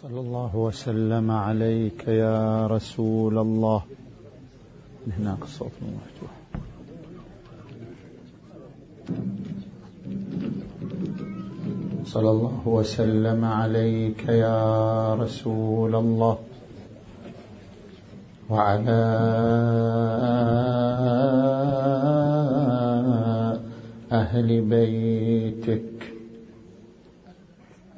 صلى الله وسلم عليك يا رسول الله. هناك الصوت مفتوح صلى الله وسلم عليك يا رسول الله. وعلى أهل بيتك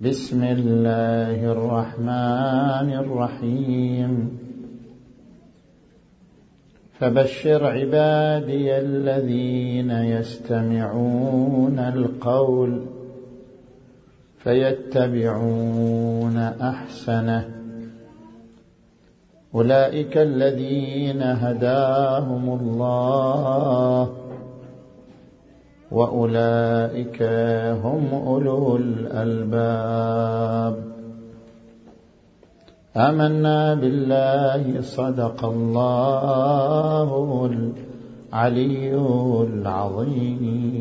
بسم الله الرحمن الرحيم. فبشر عبادي الذين يستمعون القول فيتبعون أحسنه. أولئك الذين هداهم الله. وأولئك هم أولو الألباب. آمنا بالله صدق الله العلي العظيم.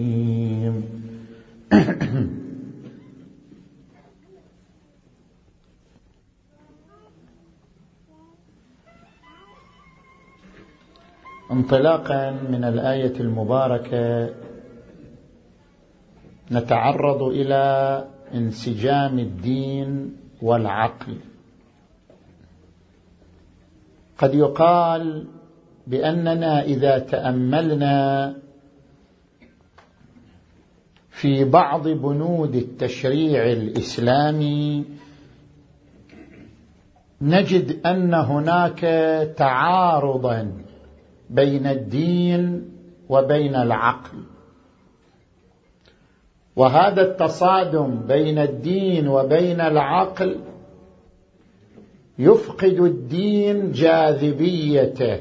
انطلاقا من الآية المباركة نتعرض إلى انسجام الدين والعقل. قد يقال بأننا إذا تأملنا في بعض بنود التشريع الإسلامي نجد أن هناك تعارضا بين الدين وبين العقل. وهذا التصادم بين الدين وبين العقل يفقد الدين جاذبيته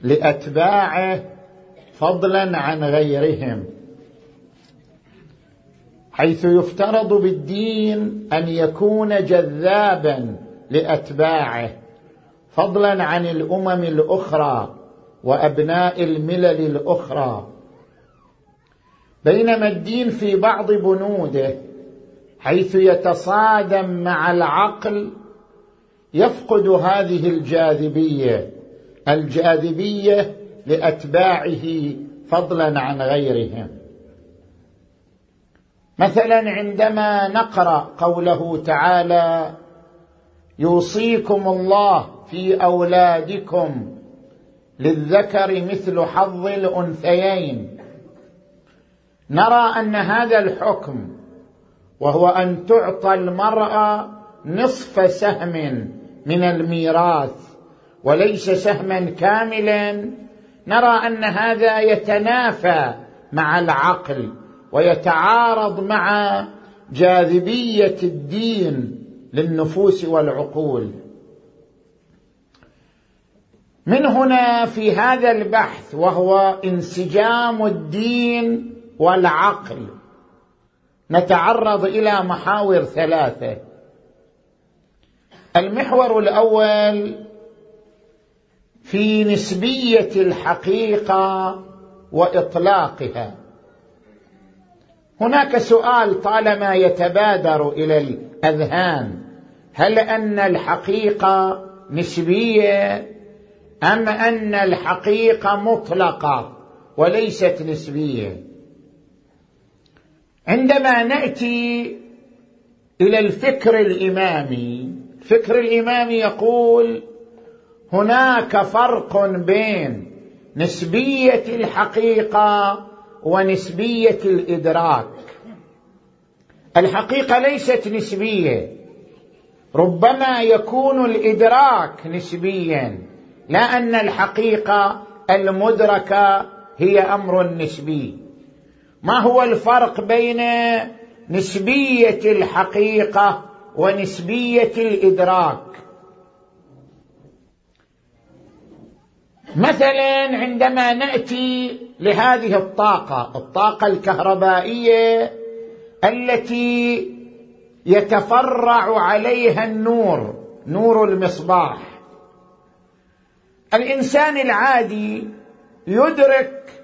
لأتباعه فضلا عن غيرهم. حيث يفترض بالدين أن يكون جذابا لأتباعه فضلا عن الأمم الأخرى وأبناء الملل الأخرى. بينما الدين في بعض بنوده حيث يتصادم مع العقل يفقد هذه الجاذبية الجاذبية لأتباعه فضلا عن غيرهم. مثلا عندما نقرأ قوله تعالى يوصيكم الله في أولادكم للذكر مثل حظ الأنثيين نرى أن هذا الحكم وهو أن تعطى المرأة نصف سهم من الميراث وليس سهما كاملا. نرى أن هذا يتنافى مع العقل ويتعارض مع جاذبية الدين للنفوس والعقول. من هنا في هذا البحث وهو انسجام الدين والعقل. نتعرض إلى محاور ثلاثة. المحور الأول في نسبية الحقيقة وإطلاقها. هناك سؤال طالما يتبادر إلى الأذهان. هل أن الحقيقة نسبية أم أن الحقيقة مطلقة وليست نسبية؟ عندما نأتي إلى الفكر الإمامي الفكر الإمامي يقول هناك فرق بين نسبية الحقيقة ونسبية الإدراك. الحقيقة ليست نسبية ربما يكون الإدراك نسبيا لا أن الحقيقة المدركة هي أمر نسبي. ما هو الفرق بين نسبية الحقيقة ونسبية الإدراك؟ مثلا عندما نأتي لهذه الطاقة الطاقة الكهربائية التي يتفرع عليها النور نور المصباح. الإنسان العادي يدرك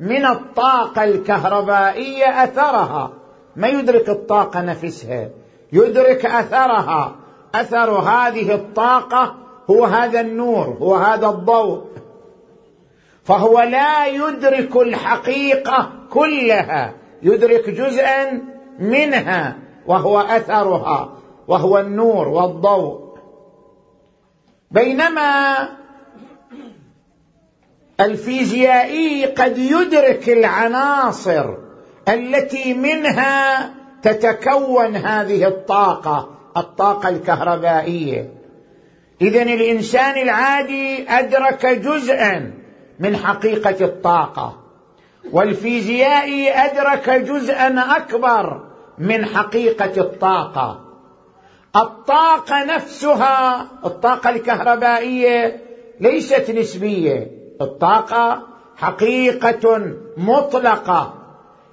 من الطاقة الكهربائية أثرها. ما يدرك الطاقة نفسها. يدرك أثرها. أثر هذه الطاقة هو هذا النور هو هذا الضوء. فهو لا يدرك الحقيقة كلها. يدرك جزءا منها. وهو أثرها. وهو النور والضوء. بينما الفيزيائي قد يدرك العناصر التي منها تتكون هذه الطاقة الطاقة الكهربائية. اذا الإنسان العادي أدرك جزءا من حقيقة الطاقة والفيزيائي أدرك جزءا أكبر من حقيقة الطاقة. الطاقة نفسها الطاقة الكهربائية ليست نسبية. الطاقة حقيقة مطلقة.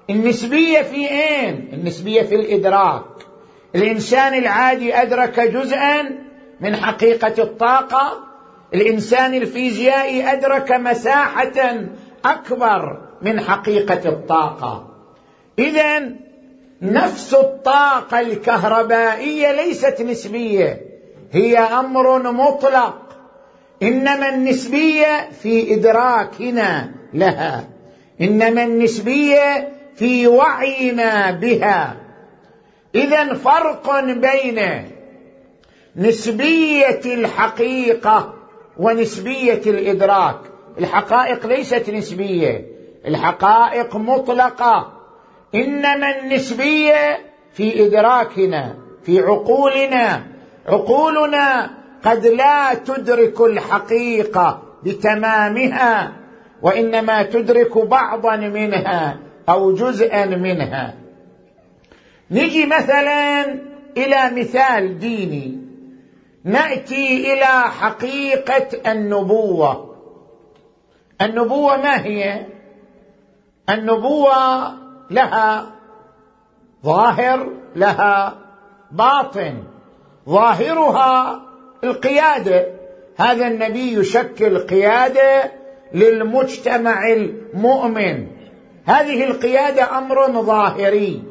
النسبية في أين؟ النسبية في الإدراك. الإنسان العادي أدرك جزءا من حقيقة الطاقة. الإنسان الفيزيائي أدرك مساحة أكبر من حقيقة الطاقة. اذا نفس الطاقة الكهربائية ليست نسبية هي أمر مطلق. إنما النسبية في إدراكنا لها. إنما النسبية في وعينا بها. إذا فرق بين نسبية الحقيقة ونسبية الإدراك. الحقائق ليست نسبية. الحقائق مطلقة. إنما النسبية في إدراكنا في عقولنا. عقولنا قد لا تدرك الحقيقة بتمامها وإنما تدرك بعضا منها أو جزءا منها. نجي مثلا إلى مثال ديني. نأتي إلى حقيقة النبوة. النبوة ما هي؟ النبوة لها ظاهر لها باطن. ظاهرها القيادة. هذا النبي يشكل قيادة للمجتمع المؤمن. هذه القيادة أمر ظاهري.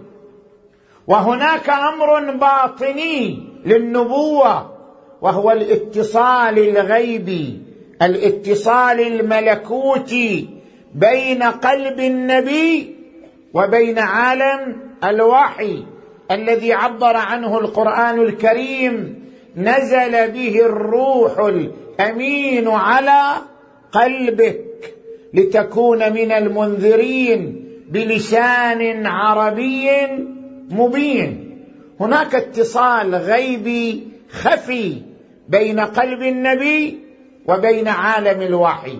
وهناك أمر باطني للنبوة وهو الاتصال الغيبي الاتصال الملكوتي بين قلب النبي وبين عالم الوحي الذي عبر عنه القرآن الكريم. نزل به الروح الأمين على قلبك لتكون من المنذرين بلسان عربي مبين. هناك اتصال غيبي خفي بين قلب النبي وبين عالم الوحي.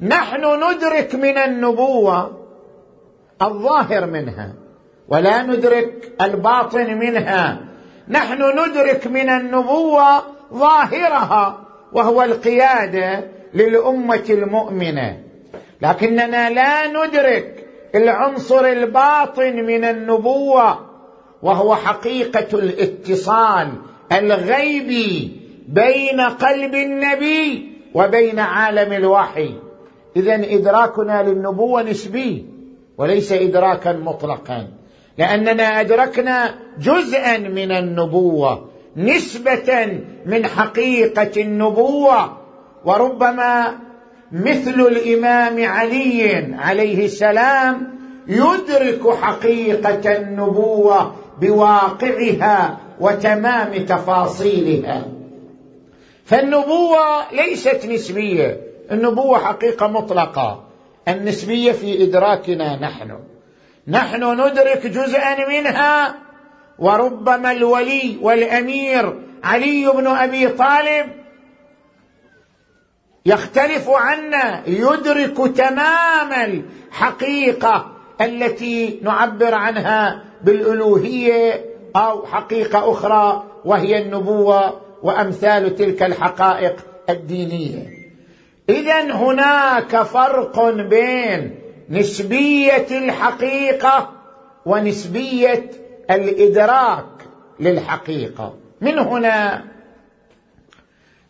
نحن ندرك من النبوة الظاهر منها ولا ندرك الباطن منها نحن ندرك من النبوة ظاهرها وهو القيادة للأمة المؤمنة. لكننا لا ندرك العنصر الباطن من النبوة وهو حقيقة الاتصال الغيبي بين قلب النبي وبين عالم الوحي. اذا إدراكنا للنبوة نسبي وليس إدراكا مطلقا. لأننا أدركنا جزءا من النبوة نسبة من حقيقة النبوة. وربما مثل الإمام علي عليه السلام يدرك حقيقة النبوة بواقعها وتمام تفاصيلها. فالنبوة ليست نسبية النبوة حقيقة مطلقة النسبية في إدراكنا نحن. نحن ندرك جزءا منها. وربما الولي والأمير علي بن أبي طالب يختلف عنا يدرك تمام الحقيقة التي نعبر عنها بالألوهية أو حقيقة أخرى وهي النبوة وأمثال تلك الحقائق الدينية. اذا هناك فرق بين نسبية الحقيقة ونسبية الإدراك للحقيقة. من هنا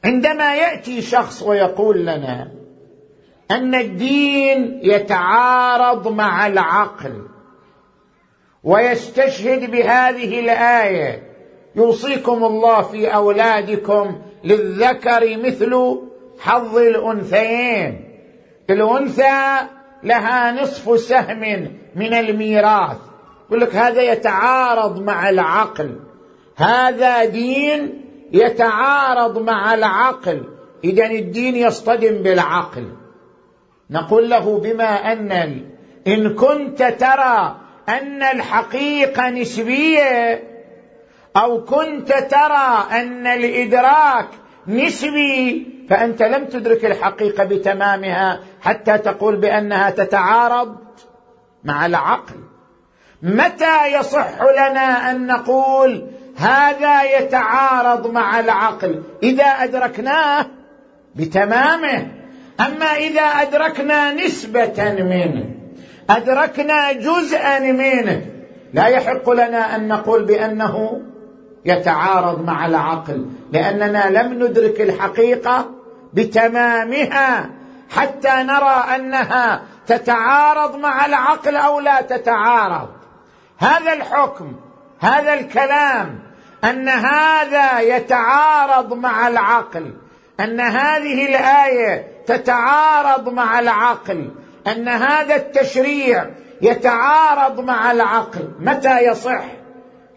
عندما يأتي شخص ويقول لنا أن الدين يتعارض مع العقل ويستشهد بهذه الآية يوصيكم الله في أولادكم للذكر مثل حظ الأنثيين. الأنثى لها نصف سهم من الميراث. يقول لك هذا يتعارض مع العقل. هذا دين يتعارض مع العقل. إذا الدين يصطدم بالعقل. نقول له بما أن إن كنت ترى أن الحقيقة نسبية أو كنت ترى أن الإدراك نسبي فأنت لم تدرك الحقيقة بتمامها حتى تقول بأنها تتعارض مع العقل. متى يصح لنا أن نقول هذا يتعارض مع العقل؟ إذا أدركناه بتمامه. أما إذا أدركنا نسبة منه أدركنا جزءا منه لا يحق لنا أن نقول بأنه يتعارض مع العقل لأننا لم ندرك الحقيقة بتمامها حتى نرى أنها تتعارض مع العقل أو لا تتعارض. هذا الحكم هذا الكلام أن هذا يتعارض مع العقل أن هذه الآية تتعارض مع العقل أن هذا التشريع يتعارض مع العقل. متى يصح؟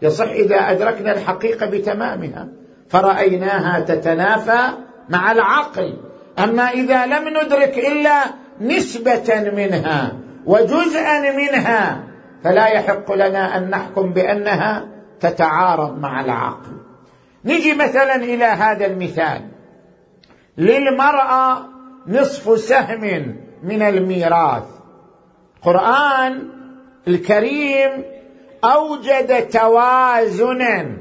يصح إذا أدركنا الحقيقة بتمامها. فرأيناها تتنافى مع العقل. أما إذا لم ندرك إلا نسبة منها وجزءا منها فلا يحق لنا أن نحكم بأنها تتعارض مع العقل. نجي مثلا إلى هذا المثال. للمرأة نصف سهم من الميراث. القران الكريم أوجد توازنا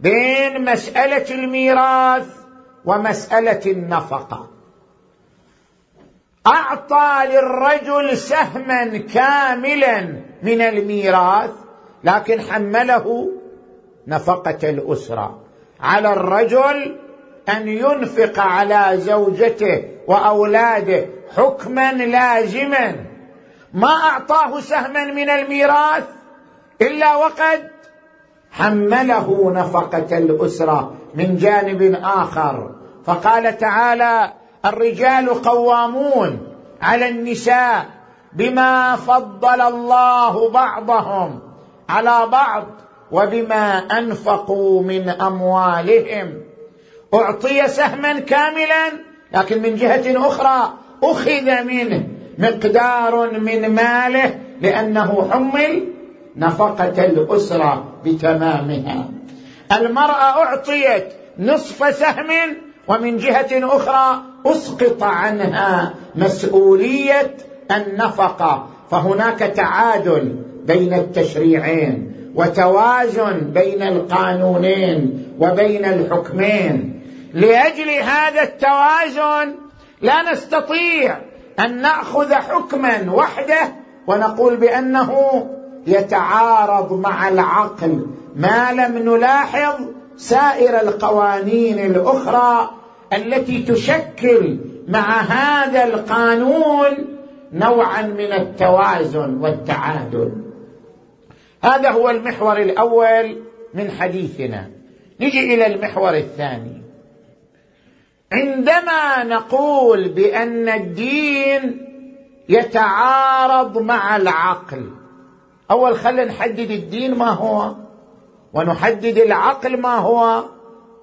بين مسألة الميراث ومسألة النفقة. أعطى للرجل سهما كاملا من الميراث لكن حمله نفقة الأسرة. على الرجل أن ينفق على زوجته وأولاده حكما لازما. ما أعطاه سهما من الميراث إلا وقد حمله نفقة الأسرة من جانب آخر. فقال تعالى الرجال قوامون على النساء بما فضل الله بعضهم على بعض وبما أنفقوا من أموالهم. أعطي سهما كاملا لكن من جهة أخرى أخذ منه مقدار من ماله لأنه حمل نفقة الأسرة بتمامها. المرأة أعطيت نصف سهم ومن جهة أخرى أسقط عنها مسؤولية النفقه فهناك تعادل بين التشريعين وتوازن بين القانونين وبين الحكمين. لأجل هذا التوازن لا نستطيع أن نأخذ حكما وحده ونقول بأنه يتعارض مع العقل. ما لم نلاحظ سائر القوانين الأخرى التي تشكل مع هذا القانون نوعا من التوازن والتعادل. هذا هو المحور الأول من حديثنا. نجي إلى المحور الثاني. عندما نقول بأن الدين يتعارض مع العقل أول خلينا نحدد الدين ما هو؟ ونحدد العقل ما هو.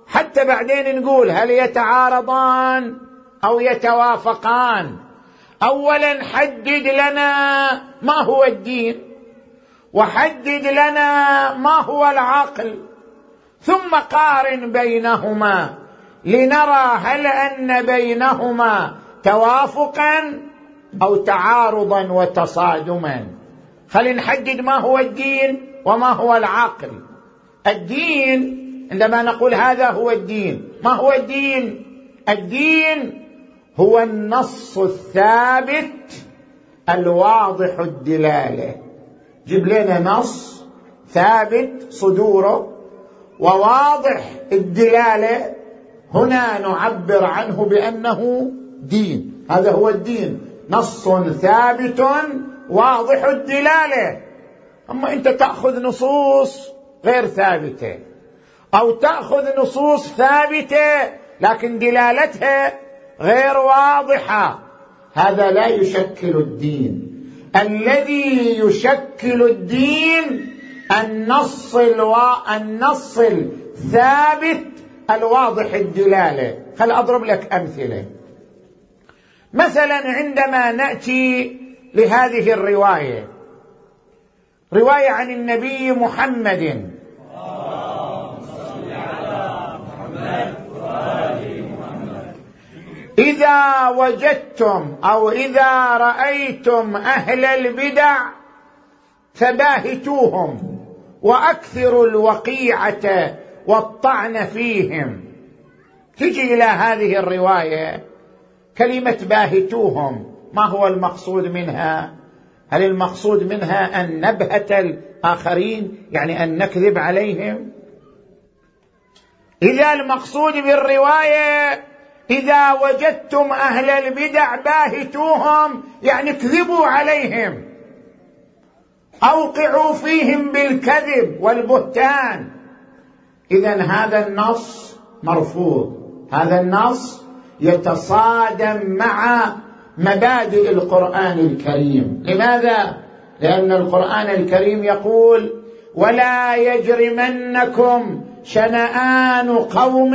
حتى بعدين نقول هل يتعارضان أو يتوافقان. اولا حدد لنا ما هو الدين وحدد لنا ما هو العقل ثم قارن بينهما لنرى هل أن بينهما توافقا أو تعارضا وتصادما. خلينا نحدد ما هو الدين وما هو العقل. الدين عندما نقول هذا هو الدين. ما هو الدين؟ الدين هو النص الثابت الواضح الدلالة. جيب لنا نص ثابت صدوره وواضح الدلالة. هنا نعبر عنه بأنه دين. هذا هو الدين. نص ثابت واضح الدلالة. أما أنت تأخذ نصوص غير ثابتة. أو تأخذ نصوص ثابتة لكن دلالتها غير واضحة. هذا لا يشكل الدين. الذي يشكل الدين النص الوا... النص الثابت الواضح الدلالة. خل أضرب لك أمثلة. مثلا عندما نأتي لهذه الرواية. رواية عن النبي محمد. إذا وجدتم أو إذا رأيتم أهل البدع فباهتوهم وأكثروا الوقيعة والطعن فيهم. تجي إلى هذه الرواية كلمة باهتوهم ما هو المقصود منها؟ هل المقصود منها أن نبهت الآخرين يعني أن نكذب عليهم؟ إذا المقصود بالرواية إذا وجدتم أهل البدع باهتوهم يعني اكذبوا عليهم. أوقعوا فيهم بالكذب والبهتان. اذا هذا النص مرفوض. هذا النص يتصادم مع مبادئ القرآن الكريم. لماذا؟ لأن القرآن الكريم يقول ولا يجرمنكم شنآن قوم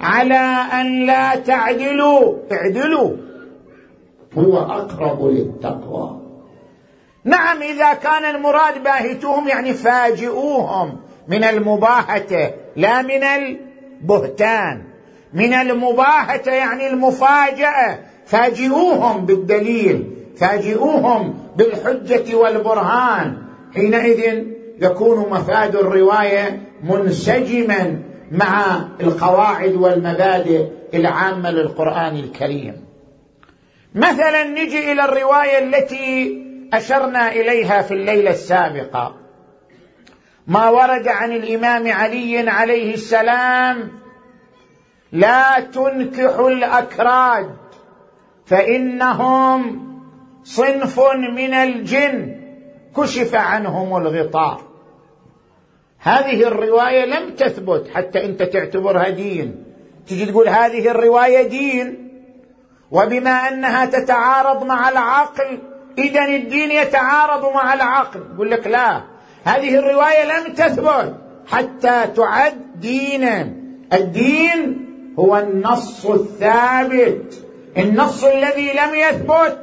على أن لا تعدلوا. اعدلوا. هو أقرب للتقوى. نعم إذا كان المراد باهتوهم يعني فاجئوهم من المباهتة لا من البهتان. من المباهتة يعني المفاجأة. فاجئوهم بالدليل فاجئوهم بالحجة والبرهان. حينئذ يكون مفاد الرواية منسجما مع القواعد والمبادئ العامة للقرآن الكريم. مثلا نجي إلى الرواية التي أشرنا إليها في الليلة السابقة. ما ورد عن الإمام علي عليه السلام لا تنكحوا الأكراد فإنهم صنف من الجن كشف عنهم الغطاء. هذه الرواية لم تثبت حتى أنت تعتبرها دين. تجي تقول هذه الرواية دين. وبما أنها تتعارض مع العقل اذا الدين يتعارض مع العقل. يقول لك لا هذه الرواية لم تثبت حتى تعد دينا. الدين هو النص الثابت. النص الذي لم يثبت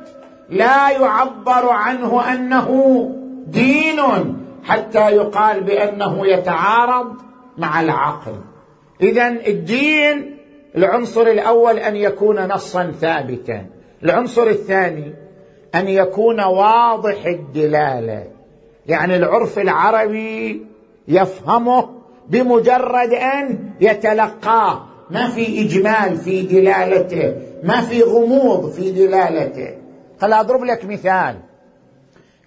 لا يعبر عنه أنه دين. حتى يقال بأنه يتعارض مع العقل. اذا الدين العنصر الأول أن يكون نصا ثابتا. العنصر الثاني أن يكون واضح الدلالة. يعني العرف العربي يفهمه بمجرد أن يتلقاه. ما في إجمال في دلالته ما في غموض في دلالته. خل أضرب لك مثال.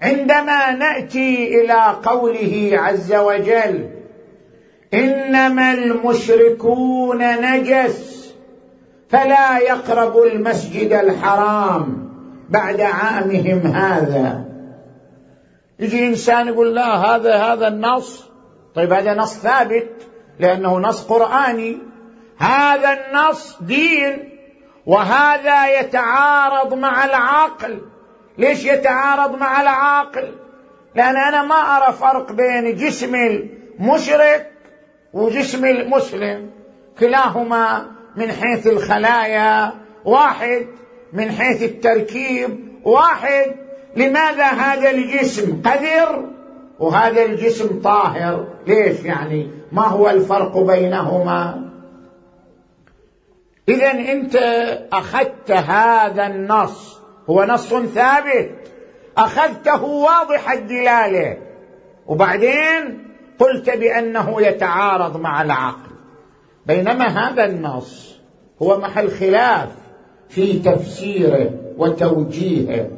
عندما نأتي إلى قوله عز وجل إنما المشركون نجس فلا يقربوا المسجد الحرام بعد عامهم هذا. يجي إنسان يقول لا هذا هذا النص. طيب هذا نص ثابت لأنه نص قرآني. هذا النص دين وهذا يتعارض مع العقل. ليش يتعارض مع العاقل؟ لأن أنا ما أرى فرق بين جسم المشرك وجسم المسلم. كلاهما من حيث الخلايا واحد من حيث التركيب واحد. لماذا هذا الجسم قذر وهذا الجسم طاهر؟ ليش يعني؟ ما هو الفرق بينهما؟ اذا أنت أخذت هذا النص هو نص ثابت. أخذته واضح الدلالة. وبعدين قلت بأنه يتعارض مع العقل. بينما هذا النص هو محل خلاف في تفسيره وتوجيهه.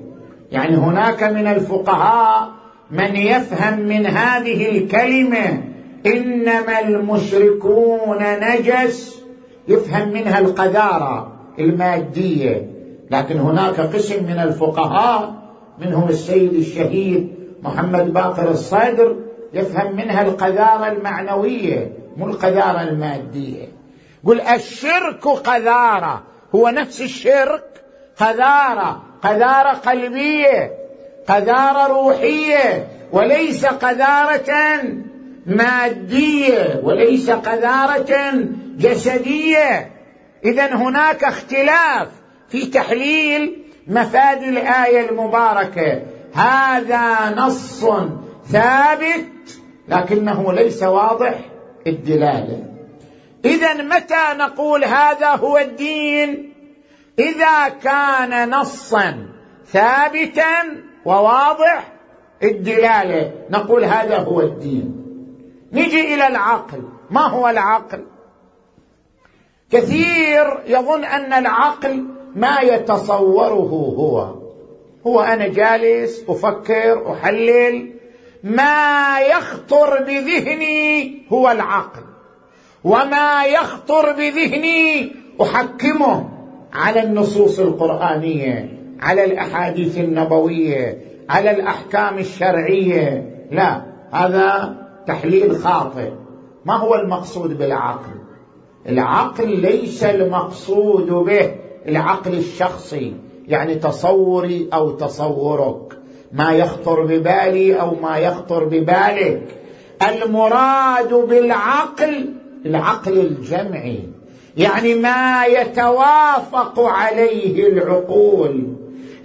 يعني هناك من الفقهاء من يفهم من هذه الكلمة إنما المشركون نجس يفهم منها القذارة المادية. لكن هناك قسم من الفقهاء منهم السيد الشهيد محمد باقر الصدر يفهم منها القذارة المعنوية مو القذارة المادية. قل الشرك قذارة هو نفس الشرك قذارة قذارة قلبية قذارة روحية وليس قذارة مادية وليس قذارة جسدية. اذا هناك اختلاف. في تحليل مفاد الآية المباركة. هذا نص ثابت لكنه ليس واضح الدلالة. إذا متى نقول هذا هو الدين؟ إذا كان نصا ثابتا وواضح الدلالة نقول هذا هو الدين. نجي إلى العقل. ما هو العقل؟ كثير يظن أن العقل ما يتصوره هو. هو أنا جالس أفكر أحلل. ما يخطر بذهني هو العقل. وما يخطر بذهني أحكمه على النصوص القرآنية على الأحاديث النبوية على الأحكام الشرعية. لا هذا تحليل خاطئ. ما هو المقصود بالعقل؟ العقل ليس المقصود به. العقل الشخصي يعني تصوري أو تصورك. ما يخطر ببالي أو ما يخطر ببالك. المراد بالعقل العقل الجمعي. يعني ما يتوافق عليه العقول.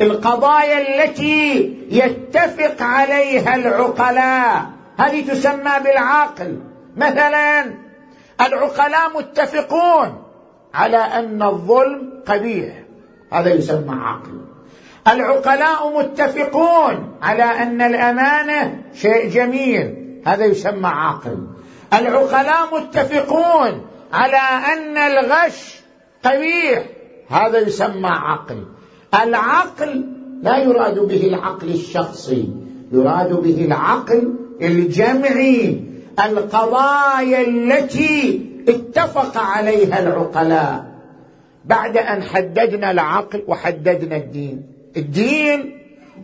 القضايا التي يتفق عليها العقلاء هذه تسمى بالعقل. مثلا العقلاء متفقون. على أن الظلم قبيح. هذا يسمى عقل. العقلاء متفقون على أن الأمانة شيء جميل. هذا يسمى عقل. العقلاء متفقون على أن الغش قبيح. هذا يسمى عقل. العقل لا يراد به العقل الشخصي يراد به العقل الجمعي. القضايا التي اتفق عليها العقلاء بعد أن حددنا العقل وحددنا الدين. الدين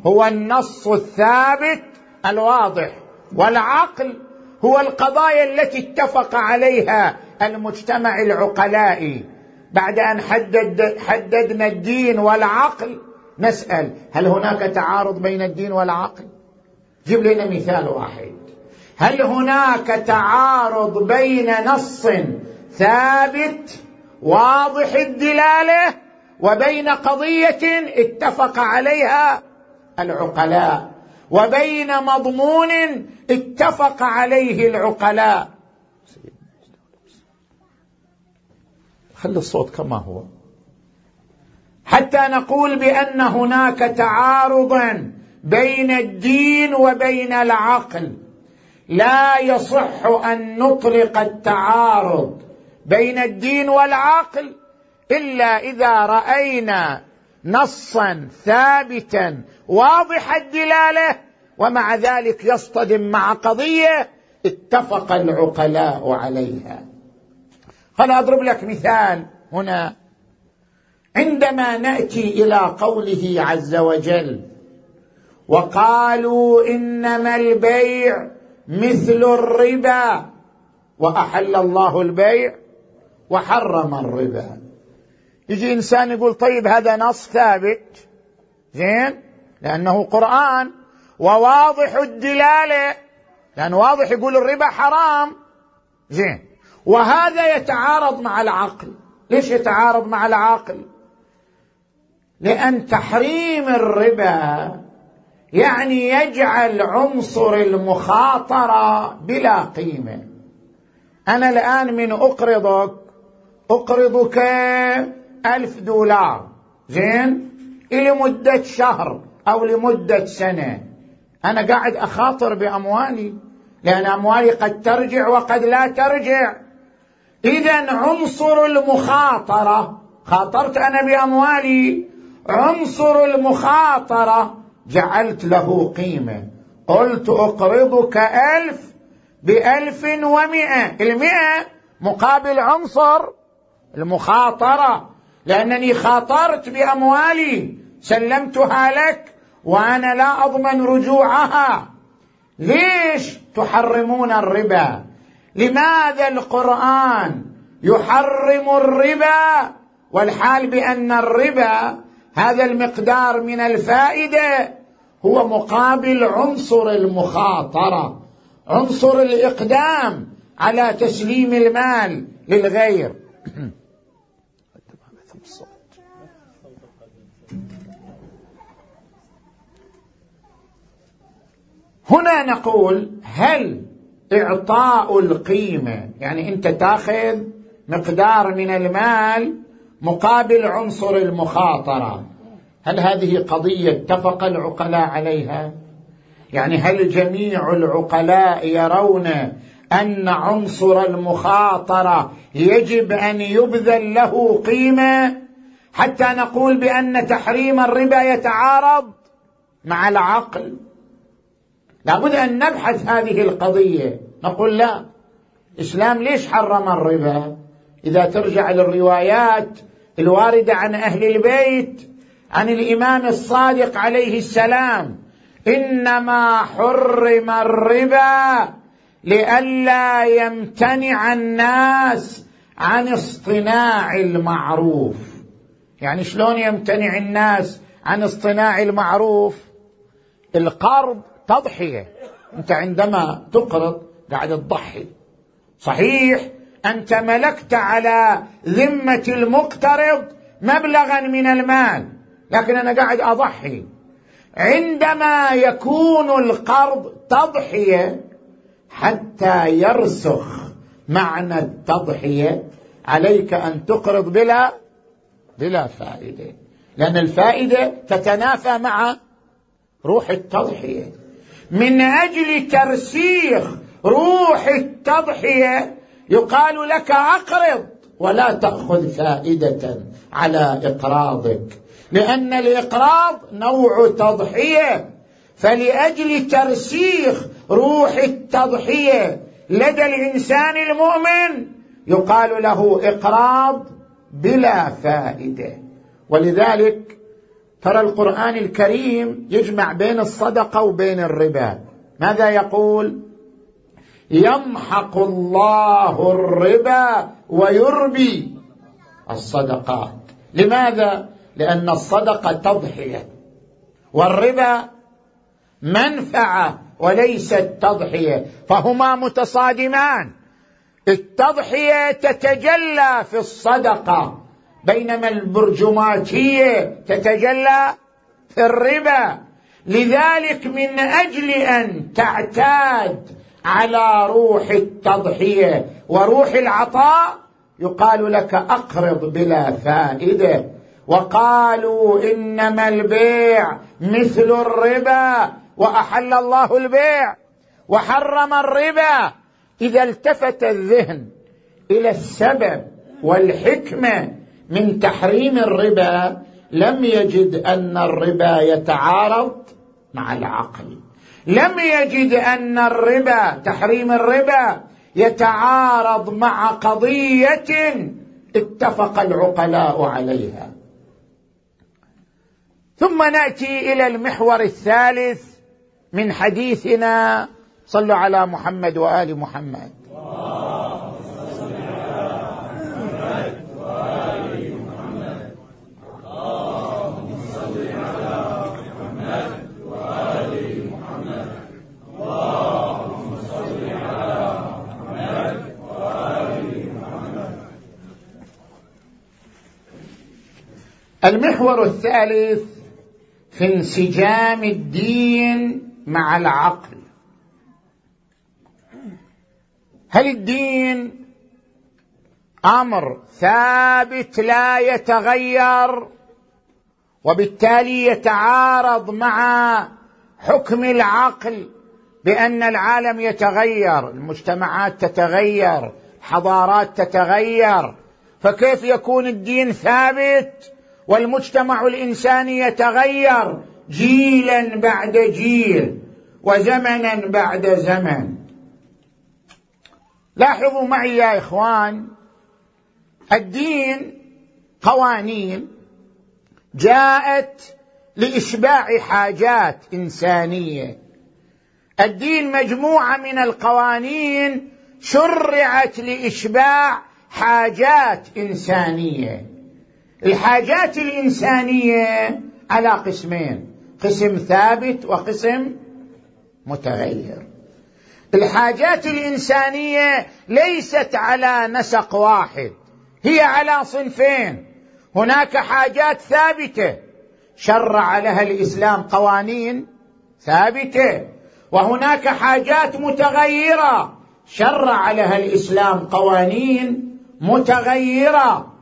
هو النص الثابت الواضح والعقل هو القضايا التي اتفق عليها المجتمع العقلائي. بعد أن حدد حددنا الدين والعقل نسأل هل هناك تعارض بين الدين والعقل؟ جيب لنا مثال واحد. هل هناك تعارض بين نص ثابت واضح الدلاله وبين قضيه اتفق عليها العقلاء وبين مضمون اتفق عليه العقلاء؟ خلي الصوت كما هو. حتى نقول بأن هناك تعارضا بين الدين وبين العقل. لا يصح أن نطلق التعارض بين الدين والعقل إلا إذا رأينا نصا ثابتا واضح الدلاله ومع ذلك يصطدم مع قضية اتفق العقلاء عليها. خل أضرب لك مثال هنا؟ عندما نأتي إلى قوله عز وجل وقالوا إنما البيع مثل الربا. وأحل الله البيع وحرم الربا. يجي إنسان يقول طيب هذا نص ثابت. زين؟ لأنه قرآن. وواضح الدلالة. لأن واضح يقول الربا حرام. زين؟ وهذا يتعارض مع العقل. ليش يتعارض مع العقل؟ لأن تحريم الربا يعني يجعل عنصر المخاطرة بلا قيمه أنا الآن من أقرضك أقرضك ألف دولار. زين؟ لمدة شهر أو لمدة سنة. أنا قاعد أخاطر بأموالي لأن أموالي قد ترجع وقد لا ترجع. اذا عنصر المخاطرة خاطرت أنا بأموالي عنصر المخاطرة جعلت له قيمة. قلت أقرضك ألف بألف ومئة. المئة مقابل عنصر المخاطرة لأنني خاطرت بأموالي سلمتها لك وأنا لا أضمن رجوعها. ليش تحرمون الربا؟ لماذا القرآن يحرم الربا والحال بأن الربا هذا المقدار من الفائدة؟ هو مقابل عنصر المخاطرة عنصر الإقدام على تسليم المال للغير. هنا نقول هل إعطاء القيمة يعني أنت تاخذ مقدار من المال مقابل عنصر المخاطرة. هل هذه قضية اتفق العقلاء عليها؟ يعني هل جميع العقلاء يرون أن عنصر المخاطرة يجب أن يبذل له قيمة حتى نقول بأن تحريم الربا يتعارض مع العقل؟ لابد أن نبحث هذه القضية. نقول لا الإسلام ليش حرم الربا؟ إذا ترجع للروايات الواردة عن أهل البيت عن الإمام الصادق عليه السلام إنما حرم الربا لئلا يمتنع الناس عن اصطناع المعروف. يعني شلون يمتنع الناس عن اصطناع المعروف؟ القرض تضحية. أنت عندما تقرض قاعد تضحي. صحيح أنت ملكت على ذمة المقترض مبلغا من المال. لكن أنا قاعد أضحي. عندما يكون القرض تضحية حتى يرسخ معنى التضحية عليك أن تقرض بلا بلا فائدة. لأن الفائدة تتنافى مع روح التضحية. من أجل ترسيخ روح التضحية يقال لك أقرض ولا تأخذ فائدة على إقراضك. لأن الإقراض نوع تضحية. فلأجل ترسيخ روح التضحية لدى الإنسان المؤمن يقال له إقراض بلا فائدة. ولذلك ترى القرآن الكريم يجمع بين الصدقة وبين الربا. ماذا يقول؟ يمحق الله الربا ويربي الصدقات. لماذا؟ لأن الصدقه تضحية. والربا منفعة وليست تضحية. فهما متصادمان. التضحية تتجلى في الصدقة. بينما البرجماتية تتجلى في الربا. لذلك من أجل أن تعتاد على روح التضحية وروح العطاء يقال لك أقرض بلا فائدة. وقالوا إنما البيع مثل الربا وأحل الله البيع وحرم الربا. إذا التفت الذهن إلى السبب والحكمة من تحريم الربا لم يجد أن الربا يتعارض مع العقل. لم يجد أن الربا تحريم الربا يتعارض مع قضية اتفق العقلاء عليها. ثم نأتي إلى المحور الثالث من حديثنا. صلوا على محمد وآل محمد. المحور الثالث في انسجام الدين مع العقل. هل الدين أمر ثابت لا يتغير وبالتالي يتعارض مع حكم العقل بأن العالم يتغير المجتمعات تتغير حضارات تتغير فكيف يكون الدين ثابت؟ والمجتمع الإنساني يتغير جيلا بعد جيل وزمنا بعد زمن. لاحظوا معي يا إخوان الدين قوانين جاءت لإشباع حاجات إنسانية. الدين مجموعة من القوانين شرعت لإشباع حاجات إنسانية. الحاجات الإنسانية على قسمين قسم ثابت وقسم متغير. الحاجات الإنسانية ليست على نسق واحد هي على صنفين. هناك حاجات ثابتة شرع لها الإسلام قوانين ثابتة. وهناك حاجات متغيرة شرع لها الإسلام قوانين متغيرة.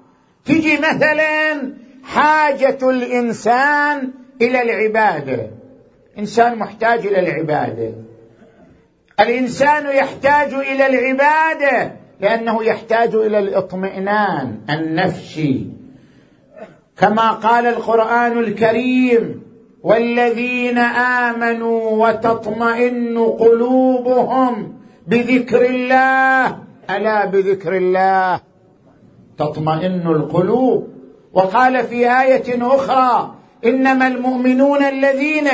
تجي مثلا حاجة الإنسان إلى العبادة. إنسان محتاج إلى العبادة. الإنسان يحتاج إلى العبادة لأنه يحتاج إلى الاطمئنان النفسي. كما قال القرآن الكريم والذين آمنوا وتطمئن قلوبهم بذكر الله. ألا بذكر الله؟ تطمئن القلوب. وقال في آية أخرى إنما المؤمنون الذين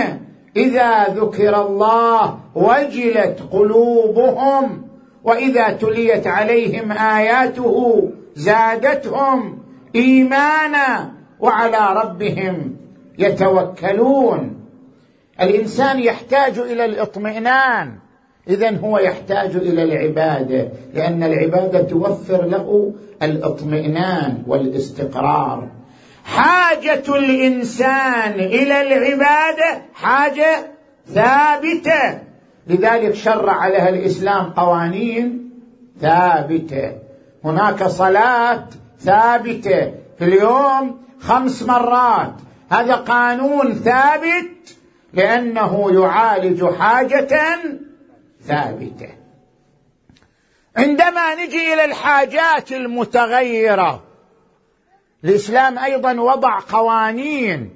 إذا ذكر الله وجلت قلوبهم وإذا تليت عليهم آياته زادتهم إيمانا وعلى ربهم يتوكلون. الإنسان يحتاج إلى الاطمئنان. اذا هو يحتاج إلى العبادة لأن العبادة توفر له الاطمئنان والاستقرار. حاجة الإنسان إلى العبادة حاجة ثابتة. لذلك شرع لها الإسلام قوانين ثابتة. هناك صلاه ثابتة في اليوم خمس مرات. هذا قانون ثابت لأنه يعالج حاجة ثابتة. عندما نجي إلى الحاجات المتغيرة الإسلام أيضا وضع قوانين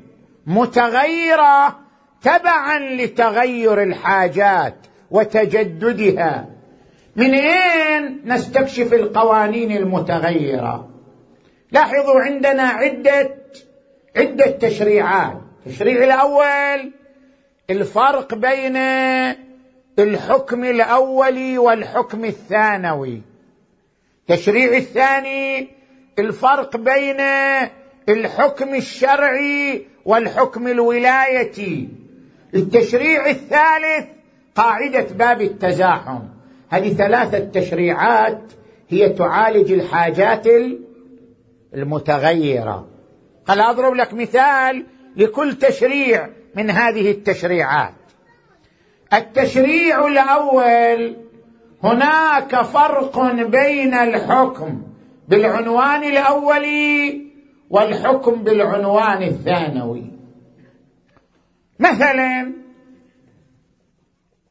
متغيرة تبعا لتغير الحاجات وتجددها. من أين نستكشف القوانين المتغيرة؟ لاحظوا عندنا عدة عدة تشريعات. التشريع الأول الفرق بين الحكم الاولي والحكم الثانوي. التشريع الثاني الفرق بين الحكم الشرعي والحكم الولايتي. التشريع الثالث قاعدة باب التزاحم. هذه ثلاثة تشريعات هي تعالج الحاجات المتغيرة. هل أضرب لك مثال لكل تشريع من هذه التشريعات. التشريع الأول هناك فرق بين الحكم بالعنوان الاولي والحكم بالعنوان الثانوي. مثلا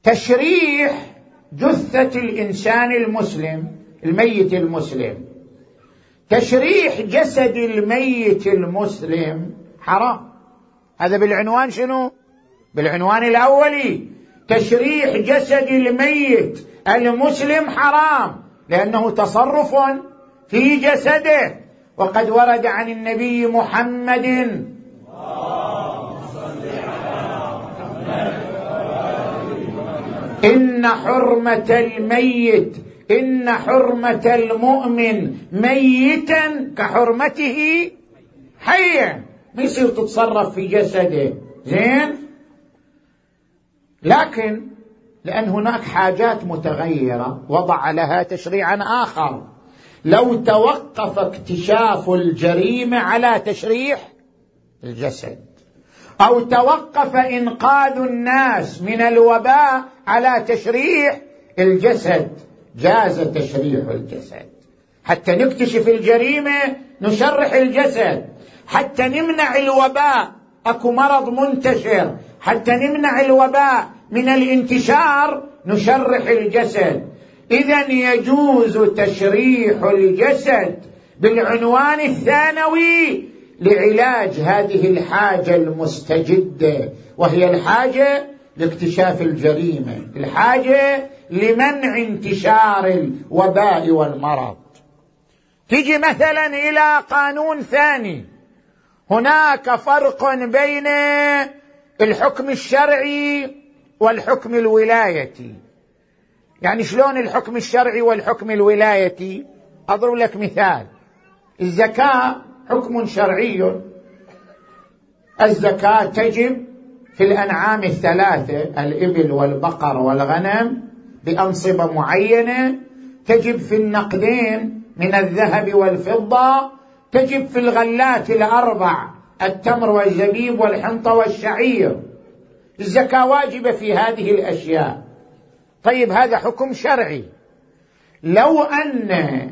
تشريح جثة الإنسان المسلم الميت المسلم. تشريح جسد الميت المسلم حرام. هذا بالعنوان شنو؟ بالعنوان الاولي تشريح جسد الميت المسلم حرام لأنه تصرف في جسده. وقد ورد عن النبي محمد إن حرمة الميت إن حرمة المؤمن ميتا كحرمته حيا ما يصير تتصرف في جسده؟ زين؟ لكن لأن هناك حاجات متغيرة وضع لها تشريعا آخر. لو توقف اكتشاف الجريمة على تشريح الجسد أو توقف إنقاذ الناس من الوباء على تشريح الجسد جاز تشريح الجسد. حتى نكتشف الجريمة نشرح الجسد. حتى نمنع الوباء أكو مرض منتشر. حتى نمنع الوباء من الانتشار نشرح الجسد. اذا يجوز تشريح الجسد بالعنوان الثانوي لعلاج هذه الحاجة المستجدة وهي الحاجة لاكتشاف الجريمة الحاجة لمنع انتشار الوباء والمرض. تجي مثلا إلى قانون ثاني. هناك فرق بين الحكم الشرعي والحكم الولايتي يعني شلون الحكم الشرعي والحكم الولايتي أضرب لك مثال. الزكاة حكم شرعي. الزكاة تجب في الأنعام الثلاثة الإبل والبقر والغنم بأنصبة معينة. تجب في النقدين من الذهب والفضة. تجب في الغلات الأربع التمر والزبيب والحنطة والشعير. الزكاة واجبة في هذه الأشياء. طيب هذا حكم شرعي. لو أن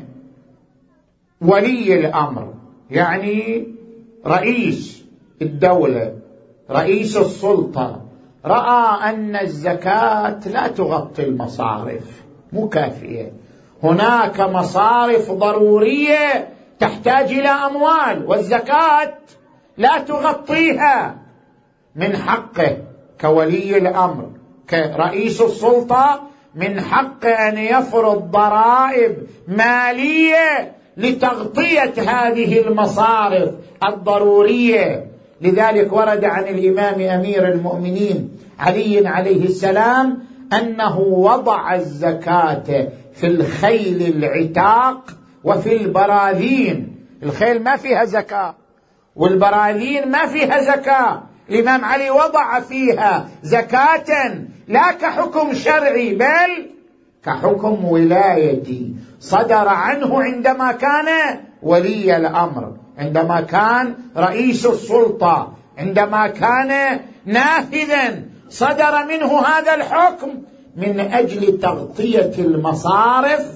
ولي الأمر يعني رئيس الدولة رئيس السلطة رأى أن الزكاة لا تغطي المصارف مو كافية. هناك مصارف ضرورية تحتاج إلى أموال والزكاة لا تغطيها من حقه. كولي الأمر كرئيس السلطة من حق أن يفرض ضرائب مالية لتغطية هذه المصارف الضرورية. لذلك ورد عن الإمام أمير المؤمنين علي عليه السلام أنه وضع الزكاة في الخيل العتاق وفي البراذين. الخيل ما فيها زكاة والبراذين ما فيها زكاة. الإمام علي وضع فيها زكاة لا كحكم شرعي بل كحكم ولايتي. صدر عنه عندما كان ولي الأمر عندما كان رئيس السلطة عندما كان نافذا. صدر منه هذا الحكم من أجل تغطية المصارف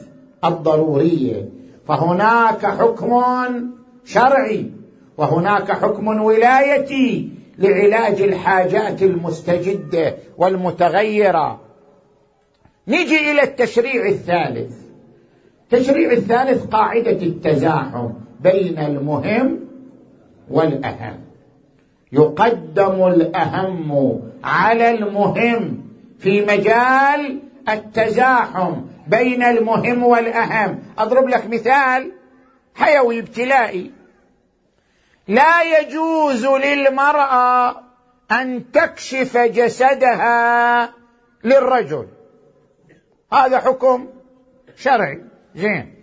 الضرورية. فهناك حكم شرعي وهناك حكم ولايتي. لعلاج الحاجات المستجدة والمتغيرة. نجي إلى التشريع الثالث. التشريع الثالث قاعدة التزاحم بين المهم والأهم. يقدم الأهم على المهم في مجال التزاحم بين المهم والأهم. أضرب لك مثال حيوي ابتلائي. لا يجوز للمرأة أن تكشف جسدها للرجل. هذا حكم شرعي. زين.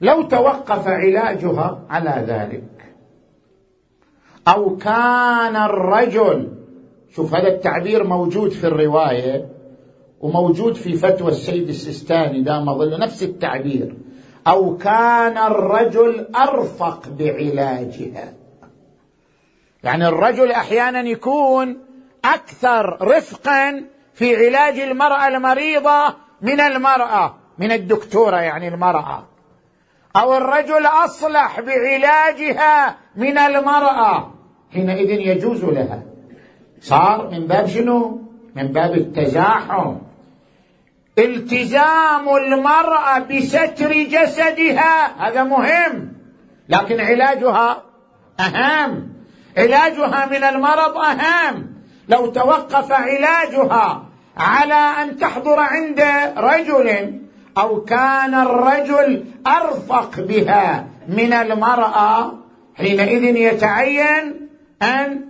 لو توقف علاجها على ذلك أو كان الرجل شوف هذا التعبير موجود في الرواية وموجود في فتوى السيد السيستاني دام ظل نفس التعبير أو كان الرجل أرفق بعلاجها. يعني الرجل أحيانا يكون أكثر رفقا في علاج المرأة المريضة من المرأة من الدكتورة يعني المرأة. أو الرجل أصلح بعلاجها من المرأة. حينئذ يجوز لها. صار من باب شنو؟ من باب التزاحم. التزام المرأة بستر جسدها. هذا مهم. لكن علاجها أهم. علاجها من المرض أهم. لو توقف علاجها على أن تحضر عند رجل أو كان الرجل أرفق بها من المرأة حينئذ يتعين أن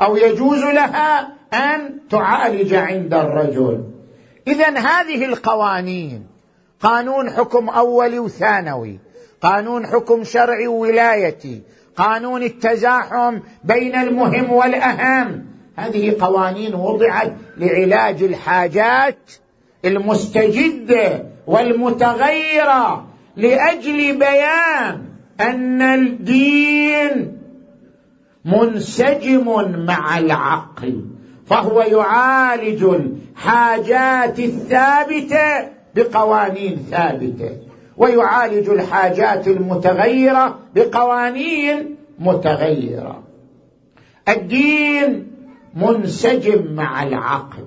أو يجوز لها أن تعالج عند الرجل. اذا هذه القوانين قانون حكم اولي وثانوي قانون حكم شرعي وولايتي قانون التزاحم بين المهم والأهم هذه قوانين وضعت لعلاج الحاجات المستجدة والمتغيرة لأجل بيان أن الدين منسجم مع العقل. فهو يعالج الحاجات الثابتة بقوانين ثابتة ويعالج الحاجات المتغيرة بقوانين متغيرة. الدين منسجم مع العقل.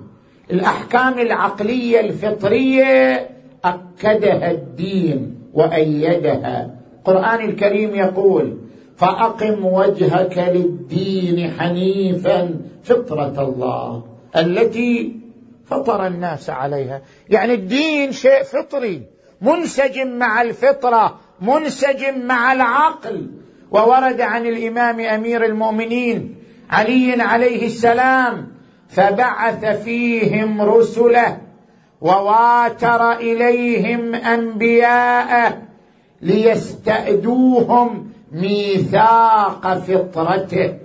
الأحكام العقلية الفطرية أكدها الدين وأيدها. القرآن الكريم يقول فأقم وجهك للدين حنيفا فطرة الله التي فطر الناس عليها. يعني الدين شيء فطري منسجم مع الفطرة منسجم مع العقل. وورد عن الإمام أمير المؤمنين علي عليه السلام فبعث فيهم رسله وواتر إليهم أنبياءه ليستأدوهم ميثاق فطرته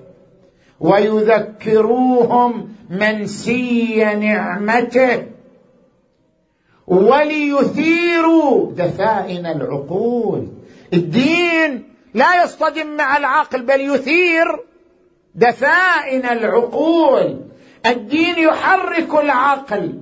ويذكروهم منسي نعمته وليثيروا دفائن العقول. الدين لا يصطدم مع العقل بل يثير دفائن العقول. الدين يحرك العقل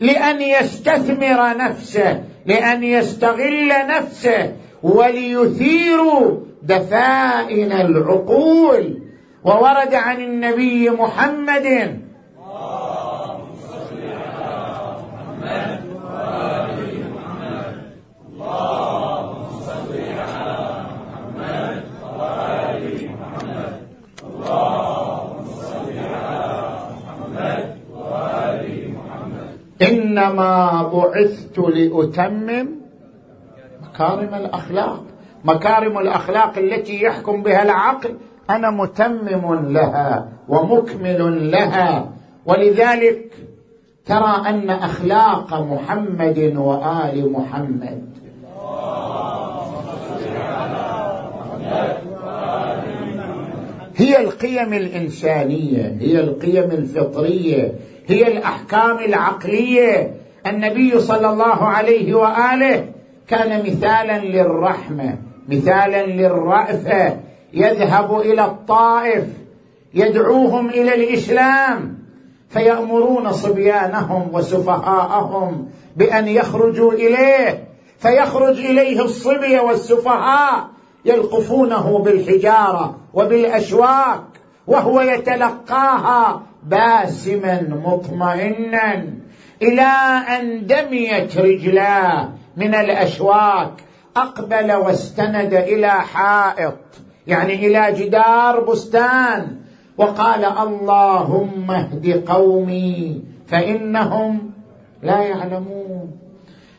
لأن يستثمر نفسه لأن يستغل نفسه وليثيروا دفائن العقول. وورد عن النبي محمد إنما بعثت لأتمم مكارم الأخلاق. مكارم الأخلاق التي يحكم بها العقل. أنا متمم لها ومكمل لها. ولذلك ترى أن أخلاق محمد وآل محمد. هي القيم الإنسانية هي القيم الفطرية هي الأحكام العقلية. النبي صلى الله عليه وآله كان مثالا للرحمة مثالا للرأفة. يذهب إلى الطائف يدعوهم إلى الإسلام. فيأمرون صبيانهم وسفهاءهم بأن يخرجوا إليه. فيخرج إليه الصبي والسفهاء يلقفونه بالحجارة وبالأشواك وهو يتلقاها باسما مطمئنا إلى أن دميت رجلاه. من الأشواك أقبل واستند إلى حائط يعني إلى جدار بستان وقال اللهم اهد قومي فإنهم لا يعلمون.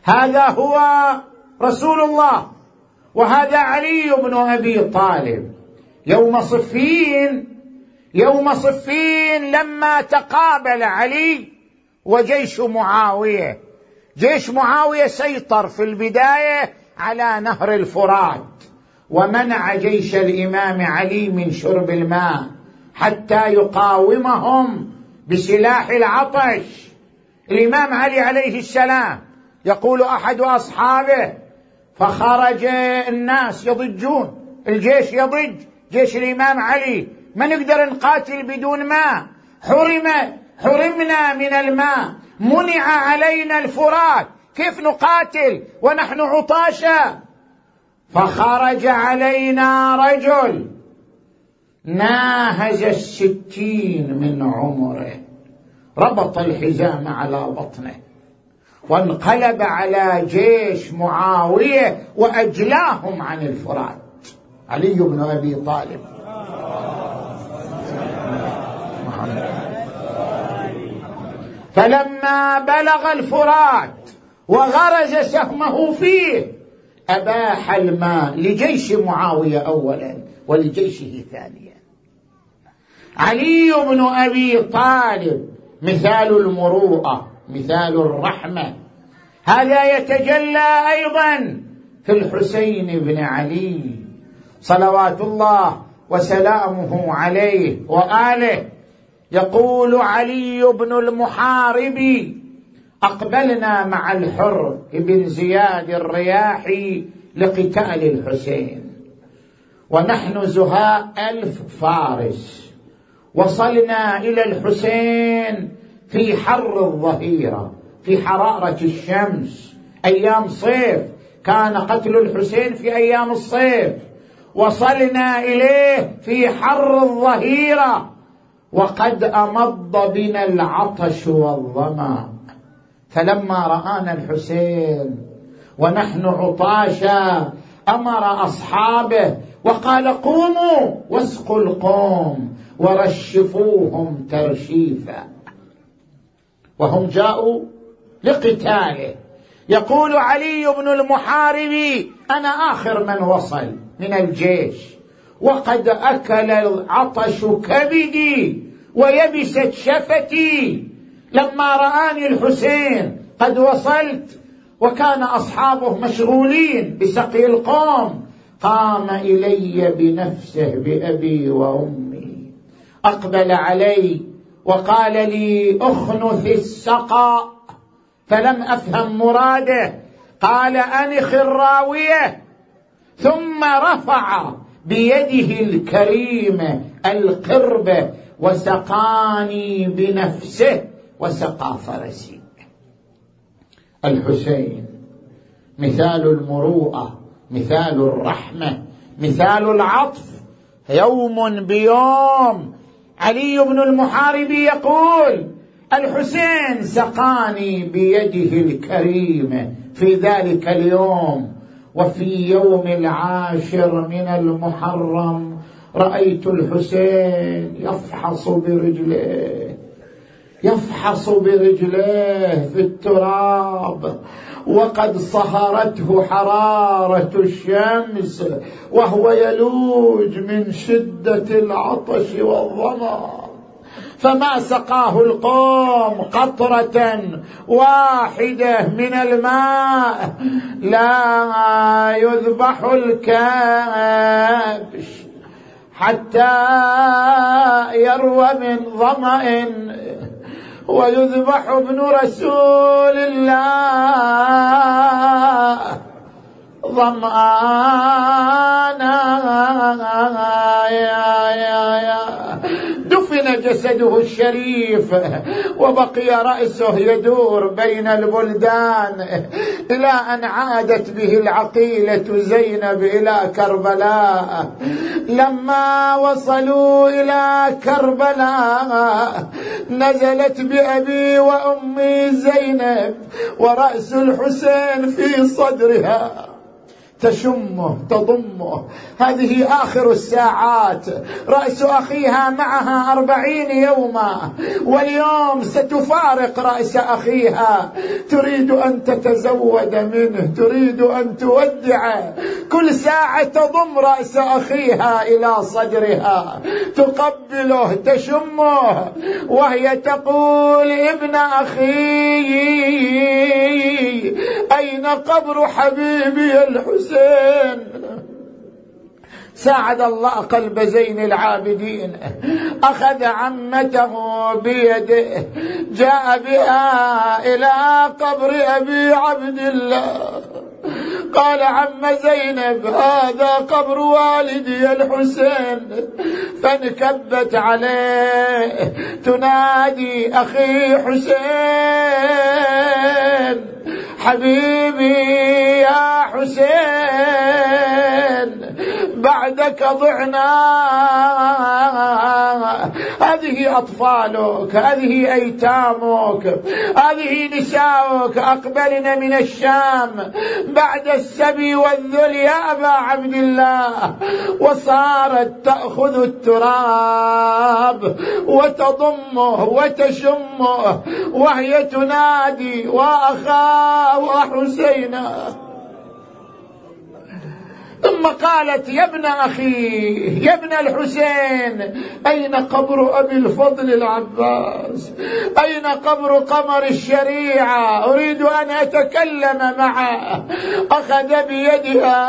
هذا هو رسول الله وهذا علي بن أبي طالب. يوم صفين يوم صفين لما تقابل علي وجيش معاوية. جيش معاوية سيطر في البداية على نهر الفرات ومنع جيش الإمام علي من شرب الماء حتى يقاومهم بسلاح العطش. الإمام علي عليه السلام يقول أحد أصحابه فخرج الناس يضجون الجيش يضج جيش الإمام علي ما نقدر نقاتل بدون ماء؟ حرم حرمنا من الماء. منع علينا الفرات. كيف نقاتل؟ ونحن عطاشا فخرج علينا رجل ناهز الستين من عمره. ربط الحزام على بطنه. وانقلب على جيش معاوية وأجلاهم عن الفرات. علي بن أبي طالب. فلما بلغ الفرات وغرز سهمه فيه أباح الماء لجيش معاوية اولا ولجيشه ثانيا. علي بن أبي طالب مثال المروءة مثال الرحمة. هذا يتجلى أيضا في الحسين بن علي. صلوات الله وسلامه عليه وآله. يقول علي بن المحارب أقبلنا مع الحر بن زياد الرياحي لقتال الحسين. ونحن زهاء ألف فارس. وصلنا إلى الحسين في حر الظهيرة في حرارة الشمس أيام صيف. كان قتل الحسين في أيام الصيف. وصلنا إليه في حر الظهيرة. وقد أمض بنا العطش والظمأ. فلما رآنا الحسين ونحن عطاشا أمر أصحابه وقال قوموا واسقوا القوم ورشفوهم ترشيفا. وهم جاءوا لقتاله. يقول علي بن المحارب أنا آخر من وصل من الجيش. وقد أكل العطش كبدي ويبست شفتي لما رآني الحسين قد وصلت وكان أصحابه مشغولين بسقي القوم قام إلي بنفسه بأبي وأمي. أقبل علي وقال لي اخنث السقاء فلم أفهم مراده قال أنخ الراوية ثم رفع بيده الكريمه القربه وسقاني بنفسه وسقى فرسي. الحسين مثال المروءة مثال الرحمة مثال العطف. يوم بيوم علي بن المحارب يقول الحسين سقاني بيده الكريمه في ذلك اليوم. وفي يوم العاشر من المحرم رأيت الحسين يفحص برجليه يفحص برجليه في التراب وقد صهرته حرارة الشمس وهو يلوج من شدة العطش والظمأ. فما سقاه القوم قطرة واحدة من الماء لا يذبح الكبش حتى يروى من ظمأ ويذبح ابن رسول الله ظمآنا يا يا يا دفن جسده الشريف وبقي رأسه يدور بين البلدان. إلى أن عادت به العقيلة زينب إلى كربلاء. لما وصلوا إلى كربلاء نزلت بأبي وأمي زينب ورأس الحسين في صدرها. تشمه تضمه. هذه آخر الساعات. رأس أخيها معها أربعين يوما. واليوم ستفارق رأس أخيها. تريد أن تتزود منه تريد أن تودع. كل ساعة تضم رأس أخيها إلى صدرها. تقبله تشمه. وهي تقول ابن أخي أين قبر حبيبي الحسين؟ الحسين ساعد الله قلب زين العابدين. أخذ عمته بيده جاء بها إلى قبر أبي عبد الله. قال عم زينب هذا قبر والدي الحسين. فانكبت عليه. تنادي أخي حسين. حبيبي يا حسين بعدك ضعنا. هذه أطفالك هذه أيتامك هذه نساؤك أقبلن من الشام. بعد السبي والذل يا أبا عبد الله. وصارت تأخذ التراب وتضمه وتشمه وهي تنادي وأخاه حسينا ثم قالت يا ابن أخي يا ابن الحسين أين قبر أبي الفضل العباس؟ أين قبر قمر الشريعة؟ أريد أن أتكلم معه. أخذ بيدها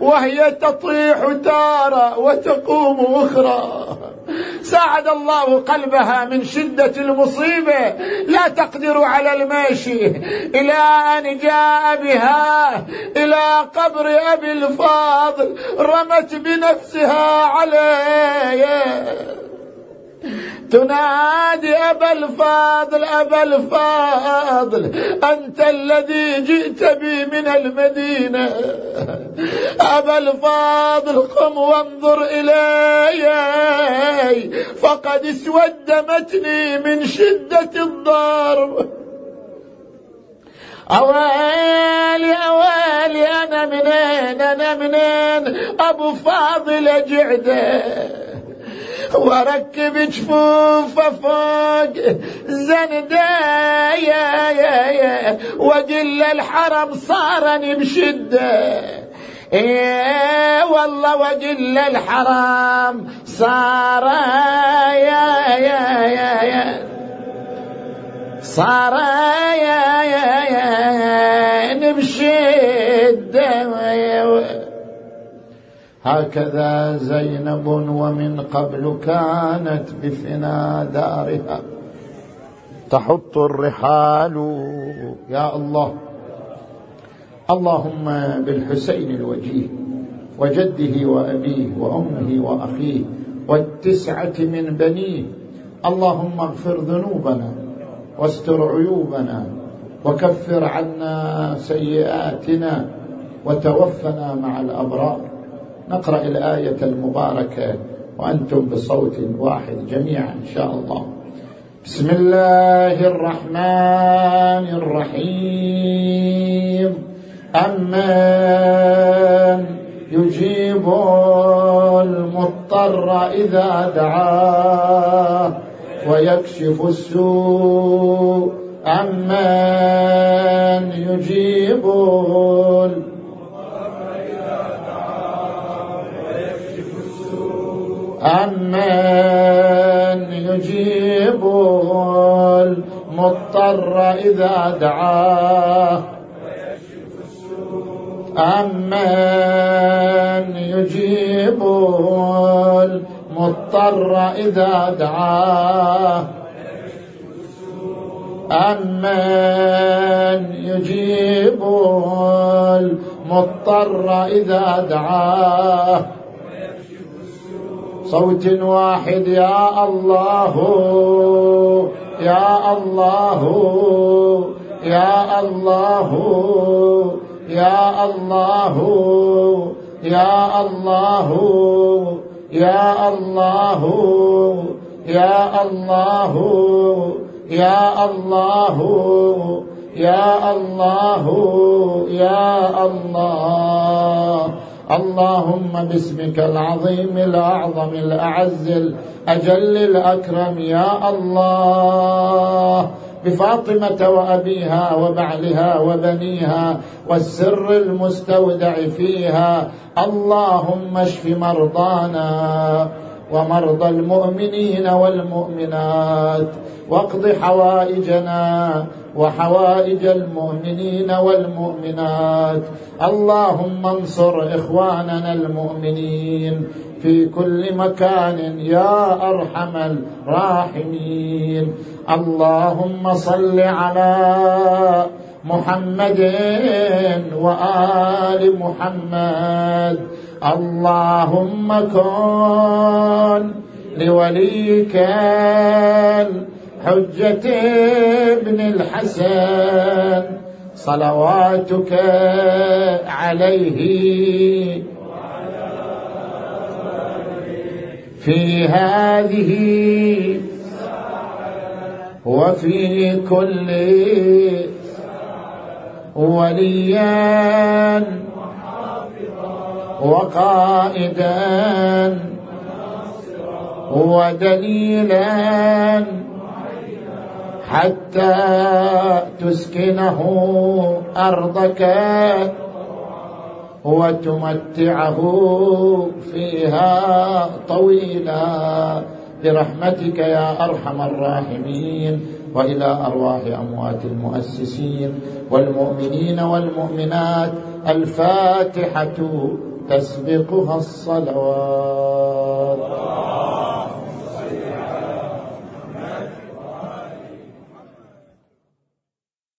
وهي تطيح تاره وتقوم أخرى. ساعد الله قلبها من شدة المصيبة. لا تقدر على المشي. إلى أن جاء بها. إلى قبر أبي الفاضل. رمت بنفسها عليه. تنادي أبا الفاضل أبا الفاضل أنت الذي جئت بي من المدينة. أبا الفاضل قم وانظر إلي فقد اسودمتني من شدة الضرب. أويلي أويلي أنا منين أنا منين؟ أبو فاضل جعده واركب جفوفه فوق زنده يا يا يا. وقل الحرم صارني بشدة. إيه والله وقل الحرام صار يا يا يا يا. صار يا يا يا نبشد هكذا زينب ومن قبل كانت بفنا دارها. تحط الرحال يا الله. اللهم بالحسين الوجيه وجده وأبيه وأمه وأخيه والتسعة من بنيه. اللهم اغفر ذنوبنا واستر عيوبنا وكفر عنا سيئاتنا وتوفنا مع الأبرار. نقرأ الآية المباركة وأنتم بصوت واحد جميعا إن شاء الله. بسم الله الرحمن الرحيم. أمن يجيب المضطر إذا دعاه ويكشف السوء. أمن يجيب أمن يجيب المضطر إذا دعاه. أمن يجيب المضطر إذا دعاه. أمن يجيب المضطر إذا دعاه. صوت واحد يا الله يا الله يا الله يا الله يا الله يا الله يا الله يا الله يا الله يا الله. اللهم باسمك العظيم الأعظم الأعز الأجل الأكرم يا الله. بفاطمة وأبيها وبعلها وبنيها والسر المستودع فيها. اللهم اشف مرضانا ومرضى المؤمنين والمؤمنات واقض حوائجنا وحوائج المؤمنين والمؤمنات. اللهم انصر إخواننا المؤمنين في كل مكان يا أرحم الراحمين. اللهم صل على محمد وآل محمد. اللهم كن لوليك الحجة ابن الحسن صلواتك عليه. في هذه وفي كل وليا وقائدا ودليلا حتى تسكنه أرضك وتمتعه فيها طويلا. برحمتك يا أرحم الراحمين. وإلى أرواح أموات المؤسسين والمؤمنين والمؤمنات الفاتحة تسبقها الصلوات.